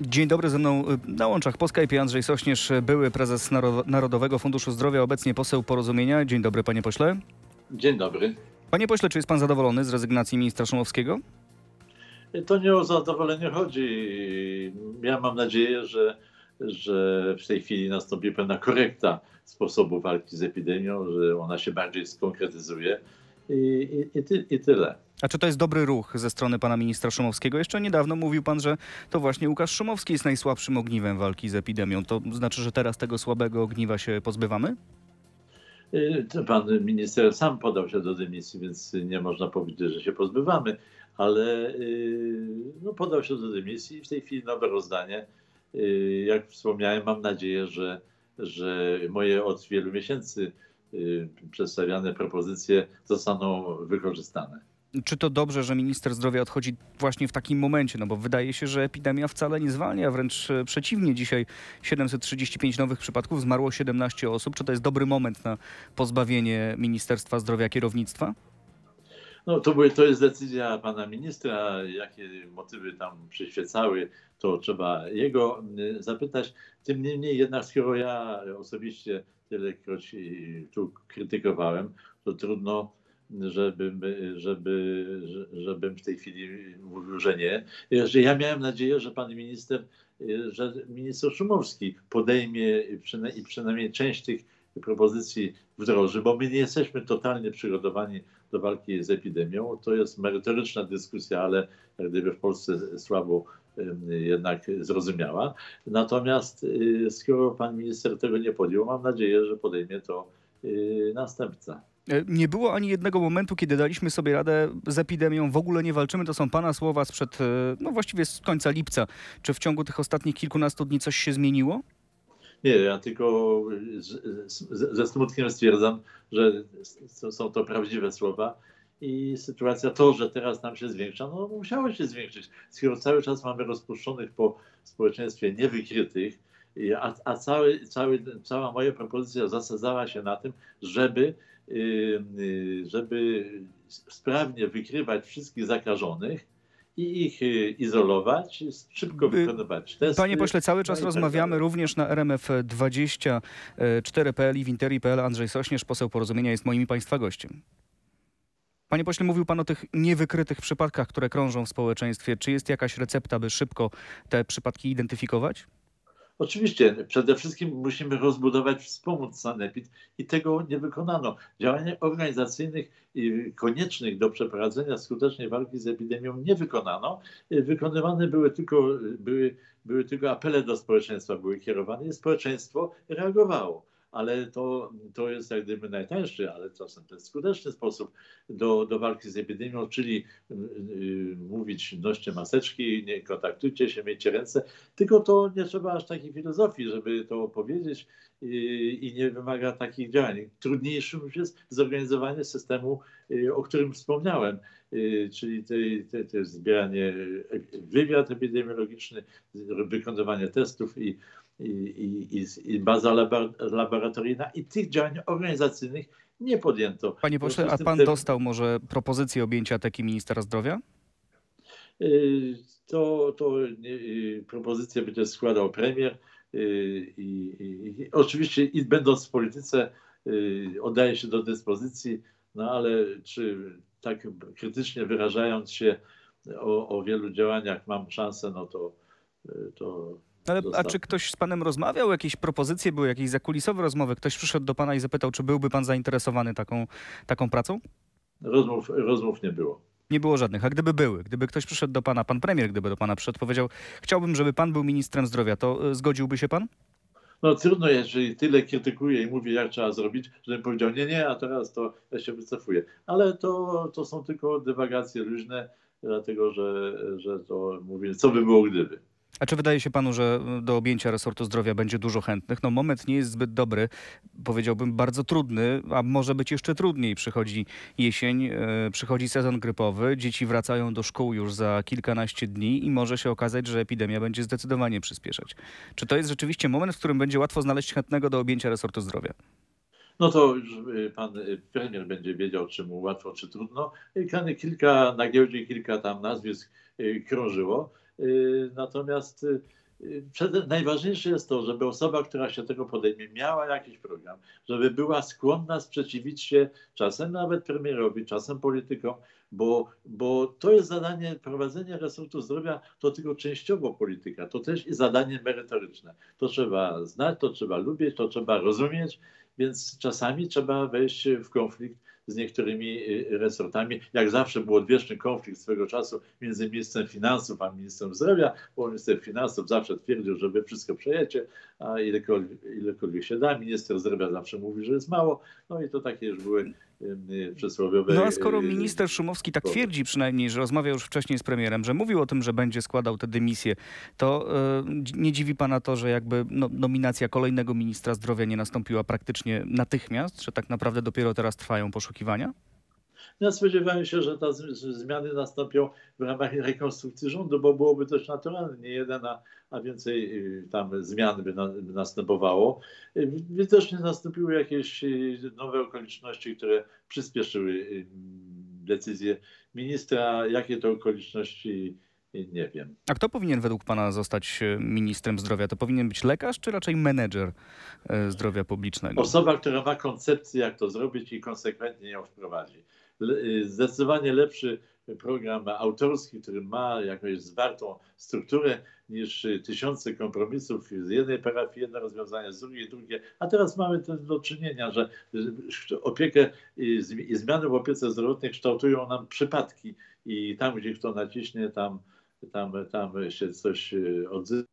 Dzień dobry, ze mną y, na łączach po Skype Andrzej Sośnierz, były prezes Narodowego Funduszu Zdrowia, obecnie poseł Porozumienia. Dzień dobry, panie pośle. Dzień dobry. Panie pośle, czy jest pan zadowolony z rezygnacji ministra Szumowskiego? To nie o zadowolenie chodzi. Ja mam nadzieję, że, że w tej chwili nastąpi pewna korekta sposobu walki z epidemią, że ona się bardziej skonkretyzuje i, i, i, ty, i tyle. A czy to jest dobry ruch ze strony pana ministra Szumowskiego? Jeszcze niedawno mówił pan, że to właśnie Łukasz Szumowski jest najsłabszym ogniwem walki z epidemią. To znaczy, że teraz tego słabego ogniwa się pozbywamy? Y, pan minister sam podał się do dymisji, więc nie można powiedzieć, że się pozbywamy, ale y, no, podał się do dymisji i w tej chwili nowe rozdanie. Y, jak wspomniałem, mam nadzieję, że, że moje od wielu miesięcy przedstawiane propozycje zostaną wykorzystane czy to dobrze, że minister zdrowia odchodzi właśnie w takim momencie? No bo wydaje się, że epidemia wcale nie zwalnia, wręcz e, przeciwnie. Dzisiaj 735 nowych przypadków, zmarło 17 osób. Czy to jest dobry moment na pozbawienie Ministerstwa Zdrowia kierownictwa? No to, to jest decyzja pana ministra, jakie motywy tam przyświecały, to trzeba jego e, zapytać. Tym niemniej jednak, skoro ja osobiście tylekroć tu krytykowałem, to trudno żebym, żeby, żebym w tej chwili mówił, że nie. Że ja miałem nadzieję, że pan minister, że minister Szumowski podejmie i przynajmniej część tych propozycji wdroży, bo my nie jesteśmy totalnie przygotowani do walki z epidemią. To jest merytoryczna dyskusja, ale jak gdyby w Polsce słabo jednak zrozumiała. Natomiast y, skoro pan minister tego nie podjął, mam nadzieję, że podejmie to y, następca. E, nie było ani jednego momentu, kiedy daliśmy sobie radę z epidemią, w ogóle nie walczymy. To są Pana słowa sprzed, e, no właściwie z końca lipca. Czy w ciągu tych ostatnich kilkunastu dni coś się zmieniło? Nie, ja tylko ze smutkiem stwierdzam, że są to prawdziwe słowa i sytuacja to, że teraz nam się zwiększa, no musiało się zwiększyć. Skoro cały czas mamy rozpuszczonych po społeczeństwie niewykrytych, a, a cały, cały, cała moja propozycja zasadzała się na tym, żeby żeby sprawnie wykrywać wszystkich zakażonych i ich y, izolować, szybko wykonywać testy. Panie pośle, cały czas no tak rozmawiamy również na RMF24.pl i w Interi.pl. Andrzej Sośnierz, poseł Porozumienia, jest moim Państwa gościem. Panie pośle, mówił Pan o tych niewykrytych przypadkach, które krążą w społeczeństwie. Czy jest jakaś recepta, by szybko te przypadki identyfikować? Oczywiście, przede wszystkim musimy rozbudować, wspomóc sanepid i tego nie wykonano. Działań organizacyjnych i koniecznych do przeprowadzenia skutecznej walki z epidemią nie wykonano. Wykonywane były tylko, były, były tylko apele do społeczeństwa, były kierowane i społeczeństwo reagowało ale to, to jest jak gdyby najtańszy, ale czasem też skuteczny sposób do, do walki z epidemią, czyli yy, mówić noście maseczki, nie kontaktujcie się, miejcie ręce, tylko to nie trzeba aż takiej filozofii, żeby to powiedzieć yy, i nie wymaga takich działań. Trudniejszym już jest zorganizowanie systemu, o którym wspomniałem, y, czyli te, te zbieranie, wywiad epidemiologiczny, wykonywanie testów i i, i, i baza laboratoryjna i tych działań organizacyjnych nie podjęto. Panie pośle, a pan dostał może propozycję objęcia teki ministra zdrowia? Y, to, to y, propozycję będzie składał premier y, i, i, oczywiście i będąc w polityce oddaje się do dyspozycji, no ale czy tak krytycznie wyrażając się o, o wielu działaniach mam szansę, no to, to ale, a czy ktoś z panem rozmawiał? Jakieś propozycje były, jakieś zakulisowe rozmowy? Ktoś przyszedł do pana i zapytał, czy byłby pan zainteresowany taką, taką pracą? Rozmów, rozmów nie było. Nie było żadnych. A gdyby były, gdyby ktoś przyszedł do pana, pan premier gdyby do pana przyszedł, powiedział, chciałbym, żeby pan był ministrem zdrowia, to y, zgodziłby się pan? No trudno, jeżeli tyle krytykuje i mówi, jak trzeba zrobić, żebym powiedział, nie, nie, a teraz to ja się wycofuję. Ale to, to są tylko dywagacje luźne, dlatego że, że to mówię, co by było gdyby. A czy wydaje się panu, że do objęcia resortu zdrowia będzie dużo chętnych? No moment nie jest zbyt dobry, powiedziałbym bardzo trudny, a może być jeszcze trudniej. Przychodzi jesień, yy, przychodzi sezon grypowy, dzieci wracają do szkół już za kilkanaście dni i może się okazać, że epidemia będzie zdecydowanie przyspieszać. Czy to jest rzeczywiście moment, w którym będzie łatwo znaleźć chętnego do objęcia resortu zdrowia? No to już y, pan y, premier będzie wiedział, czy mu łatwo, czy trudno. Kilka na giełdzie, kilka tam nazwisk krążyło. Y, natomiast y, najważniejsze jest to, żeby osoba, która się tego podejmie, miała jakiś program, żeby była skłonna sprzeciwić się czasem nawet premierowi, czasem politykom, bo, bo to jest zadanie, prowadzenie resortu zdrowia to tylko częściowo polityka, to też i zadanie merytoryczne. To trzeba znać, to trzeba lubić, to trzeba rozumieć, więc czasami trzeba wejść w konflikt z niektórymi y, resortami. Jak zawsze był odwieczny konflikt swego czasu między ministrem finansów a ministrem zdrowia, bo minister finansów zawsze twierdził, że wy wszystko przejecie, a ilekolwiek, ilekolwiek się da. Minister zdrowia zawsze mówi, że jest mało. No i to takie już były y, przysłowiowe... No a skoro y, minister Szumowski tak twierdzi przynajmniej, że rozmawiał już wcześniej z premierem, że mówił o tym, że będzie składał tę dymisję, to e, nie dziwi pana to, że jakby no, nominacja kolejnego ministra zdrowia nie nastąpiła praktycznie natychmiast, że tak naprawdę dopiero teraz trwają poszukiwania? Ja spodziewałem się, że te zmiany nastąpią w ramach rekonstrukcji rządu, bo byłoby dość naturalne, nie jeden, a, a więcej y, tam zmian by, na, by następowało. Y, Widocznie nastąpiły jakieś y, nowe okoliczności, które przyspieszyły y, decyzję ministra. Jakie to okoliczności, y, nie wiem. A kto powinien według pana zostać ministrem zdrowia? To powinien być lekarz, czy raczej menedżer zdrowia publicznego? Osoba, która ma koncepcję, jak to zrobić i konsekwentnie ją wprowadzi. Y, Zdecydowanie lepszy program autorski, który ma jakąś zwartą strukturę niż y, tysiące kompromisów z jednej parafii, jedno rozwiązanie, z drugiej, drugie. A teraz mamy to do czynienia, że y, opiekę i zmi- i zmiany w opiece zdrowotnej kształtują nam przypadki i tam, gdzie kto naciśnie, tam, tam, tam się coś y, odzywa.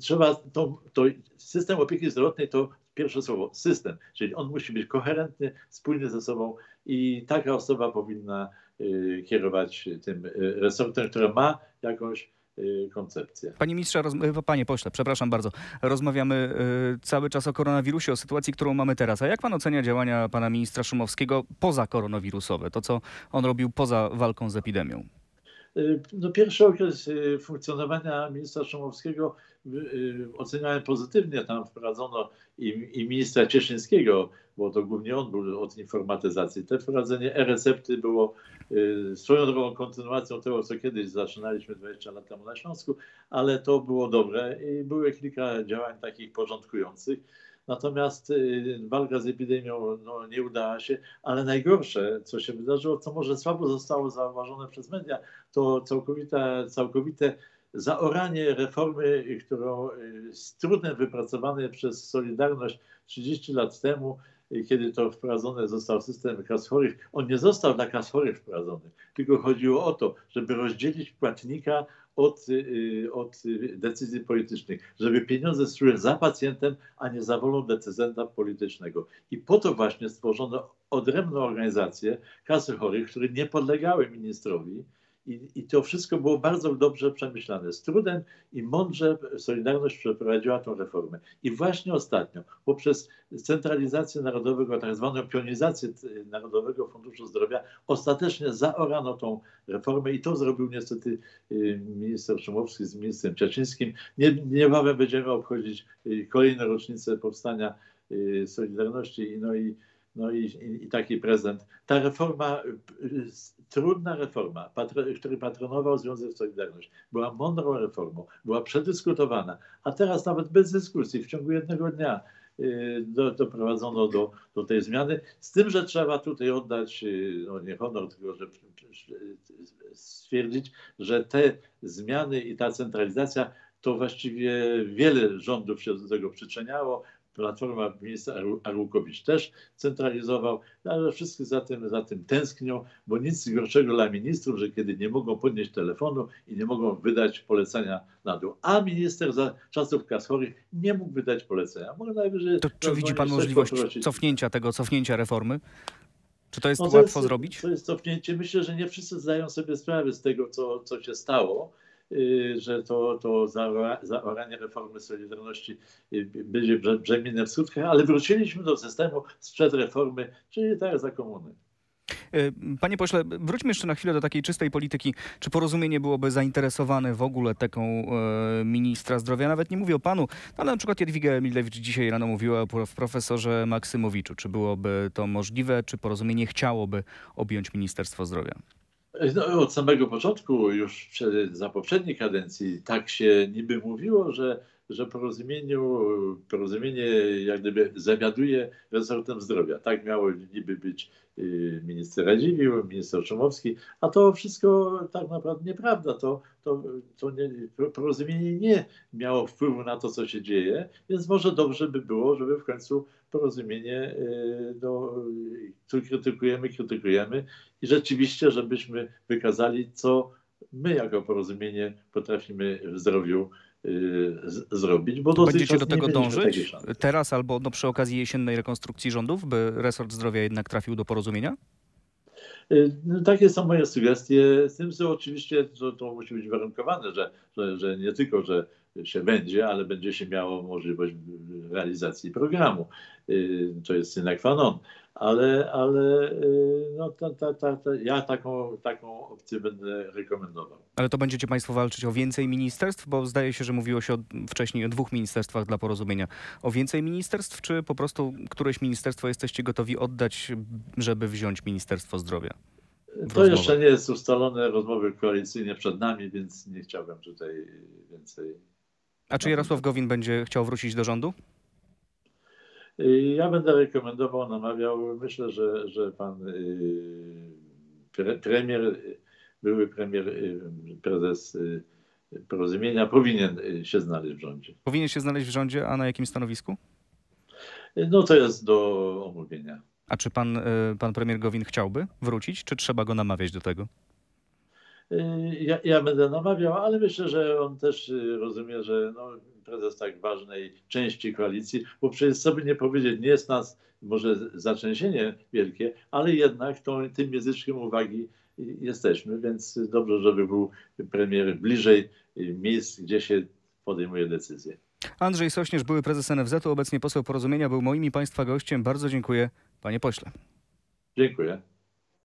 Trzeba to, to system opieki zdrowotnej to pierwsze słowo system, czyli on musi być koherentny, spójny ze sobą i taka osoba powinna y, kierować tym y, resortem, która ma jakąś y, koncepcję. Panie ministrze, roz... panie pośle, przepraszam bardzo. Rozmawiamy cały czas o koronawirusie, o sytuacji, którą mamy teraz. A jak pan ocenia działania pana ministra Szumowskiego poza koronawirusowe? To, co on robił poza walką z epidemią? Y, No, pierwszy okres y, funkcjonowania ministra Szumowskiego y, oceniałem pozytywnie. Tam wprowadzono i, i ministra Cieszyńskiego, bo to głównie on był od informatyzacji. Te wprowadzenie e-recepty było swoją drogą kontynuacją tego, co kiedyś zaczynaliśmy 20 lat temu na Śląsku, ale to było dobre i były kilka działań takich porządkujących. Natomiast y, walka z epidemią no, nie udała się, ale najgorsze, co się wydarzyło, co może słabo zostało zauważone przez media, to całkowite, całkowite zaoranie reformy, którą y, z trudem wypracowanej przez Solidarność 30 lat temu, kiedy to wprowadzony został system kas chorych. On nie został dla kas chorych wprowadzony, tylko chodziło o to, żeby rozdzielić płatnika od, y, od y, decyzji politycznych, żeby pieniądze szły za pacjentem, a nie za wolą decydenta politycznego. I po to właśnie stworzono odrębną organizację kasy chorych, które nie podlegały ministrowi. I, I to wszystko było bardzo dobrze przemyślane. Z trudem i mądrze Solidarność przeprowadziła tą reformę. I właśnie ostatnio, poprzez centralizację narodowego, tak zwaną pionizację Narodowego Funduszu Zdrowia, ostatecznie zaorano tą reformę i to zrobił niestety y, minister Szumowski z ministrem Ciaczyńskim. Nie, niebawem będziemy obchodzić y, kolejne rocznice powstania y, Solidarności. No i no i, i, i taki prezent. Ta reforma, trudna reforma, patro, który patronował Związek Solidarność, była mądrą reformą, była przedyskutowana, a teraz nawet bez dyskusji, w ciągu jednego dnia y, do, doprowadzono do, do tej zmiany. Z tym, że trzeba tutaj oddać, y, no nie honor, tylko że stwierdzić, że te zmiany i ta centralizacja to właściwie wiele rządów się do tego przyczyniało. Platforma ministra Aru- Arłukowicz też centralizował, no ale wszyscy za tym, za tym tęsknią, bo nic gorszego dla ministrów, że kiedy nie mogą podnieść telefonu i nie mogą wydać polecenia na dół. A minister za czasów kas chorych nie mógł wydać polecenia. Może najwyżej To, czy widzi pan możliwość poprosić. cofnięcia tego, cofnięcia reformy? Czy to jest No to łatwo jest, zrobić? To jest cofnięcie. Myślę, że nie wszyscy zdają sobie sprawę z tego, co, co się stało, że to, to zaora- zaoranie reformy Solidarności y, będzie brze- brzemieniem w skutkach, ale wróciliśmy do systemu sprzed reformy, czyli jak za komuny. Y, Panie pośle, wróćmy jeszcze na chwilę do takiej czystej polityki. Czy porozumienie byłoby zainteresowane w ogóle taką e, ministra zdrowia? Nawet nie mówię o panu, ale na przykład Jadwiga Emilewicz dzisiaj rano mówiła o prof- profesorze Maksymowiczu. Czy byłoby to możliwe? Czy porozumienie chciałoby objąć Ministerstwo Zdrowia? No, od samego początku, już przed, za poprzedniej kadencji, tak się niby mówiło, że, że porozumieniu, porozumienie jak gdyby zawiaduje resortem zdrowia. Tak miało niby być y, minister Radziwiłł, minister Szumowski, a to wszystko tak naprawdę nieprawda. To, to, to nie, porozumienie nie miało wpływu na to, co się dzieje, więc może dobrze by było, żeby w końcu porozumienie, y, no, tu krytykujemy, krytykujemy i rzeczywiście, żebyśmy wykazali, co my jako porozumienie potrafimy w zdrowiu zrobić, bo będziecie do tego dążyć teraz albo no, przy okazji jesiennej rekonstrukcji rządów, by resort zdrowia jednak trafił do porozumienia? Y, no, Takie są moje sugestie, z tym, że oczywiście to, to musi być warunkowane, że, że, że nie tylko, że się będzie, ale będzie się miało możliwość realizacji programu. Y, To jest sine qua non. Ale, ale y, no, ta, ta, ta, ja taką, taką opcję będę rekomendował. Ale to będziecie Państwo walczyć o więcej ministerstw? Bo zdaje się, że mówiło się o, wcześniej o dwóch ministerstwach dla porozumienia. O więcej ministerstw, czy po prostu któreś ministerstwo jesteście gotowi oddać, żeby wziąć Ministerstwo Zdrowia? To jeszcze nie jest ustalone, rozmowy koalicyjne przed nami, więc nie chciałbym tutaj więcej. A czy Jarosław Gowin będzie chciał wrócić do rządu? Y, Ja będę rekomendował, namawiał. Myślę, że, że pan y, pre, premier, były premier, y, prezes porozumienia powinien się znaleźć w rządzie. Powinien się znaleźć w rządzie, a na jakim stanowisku? No to jest do omówienia. A czy pan, pan premier Gowin chciałby wrócić, czy trzeba go namawiać do tego? Y, Ja, ja będę namawiał, ale myślę, że on też y, rozumie, że no, prezes tak ważnej części koalicji, bo przecież sobie nie powiedzieć, nie jest nas może zatrzęsienie wielkie, ale jednak tą, tym języczkiem uwagi y, jesteśmy, więc dobrze, żeby był premier bliżej miejsc, gdzie się podejmuje decyzje. Andrzej Sośnierz, były prezes NFZ-u, obecnie poseł porozumienia, był moim i Państwa gościem. Bardzo dziękuję, panie pośle. Dziękuję.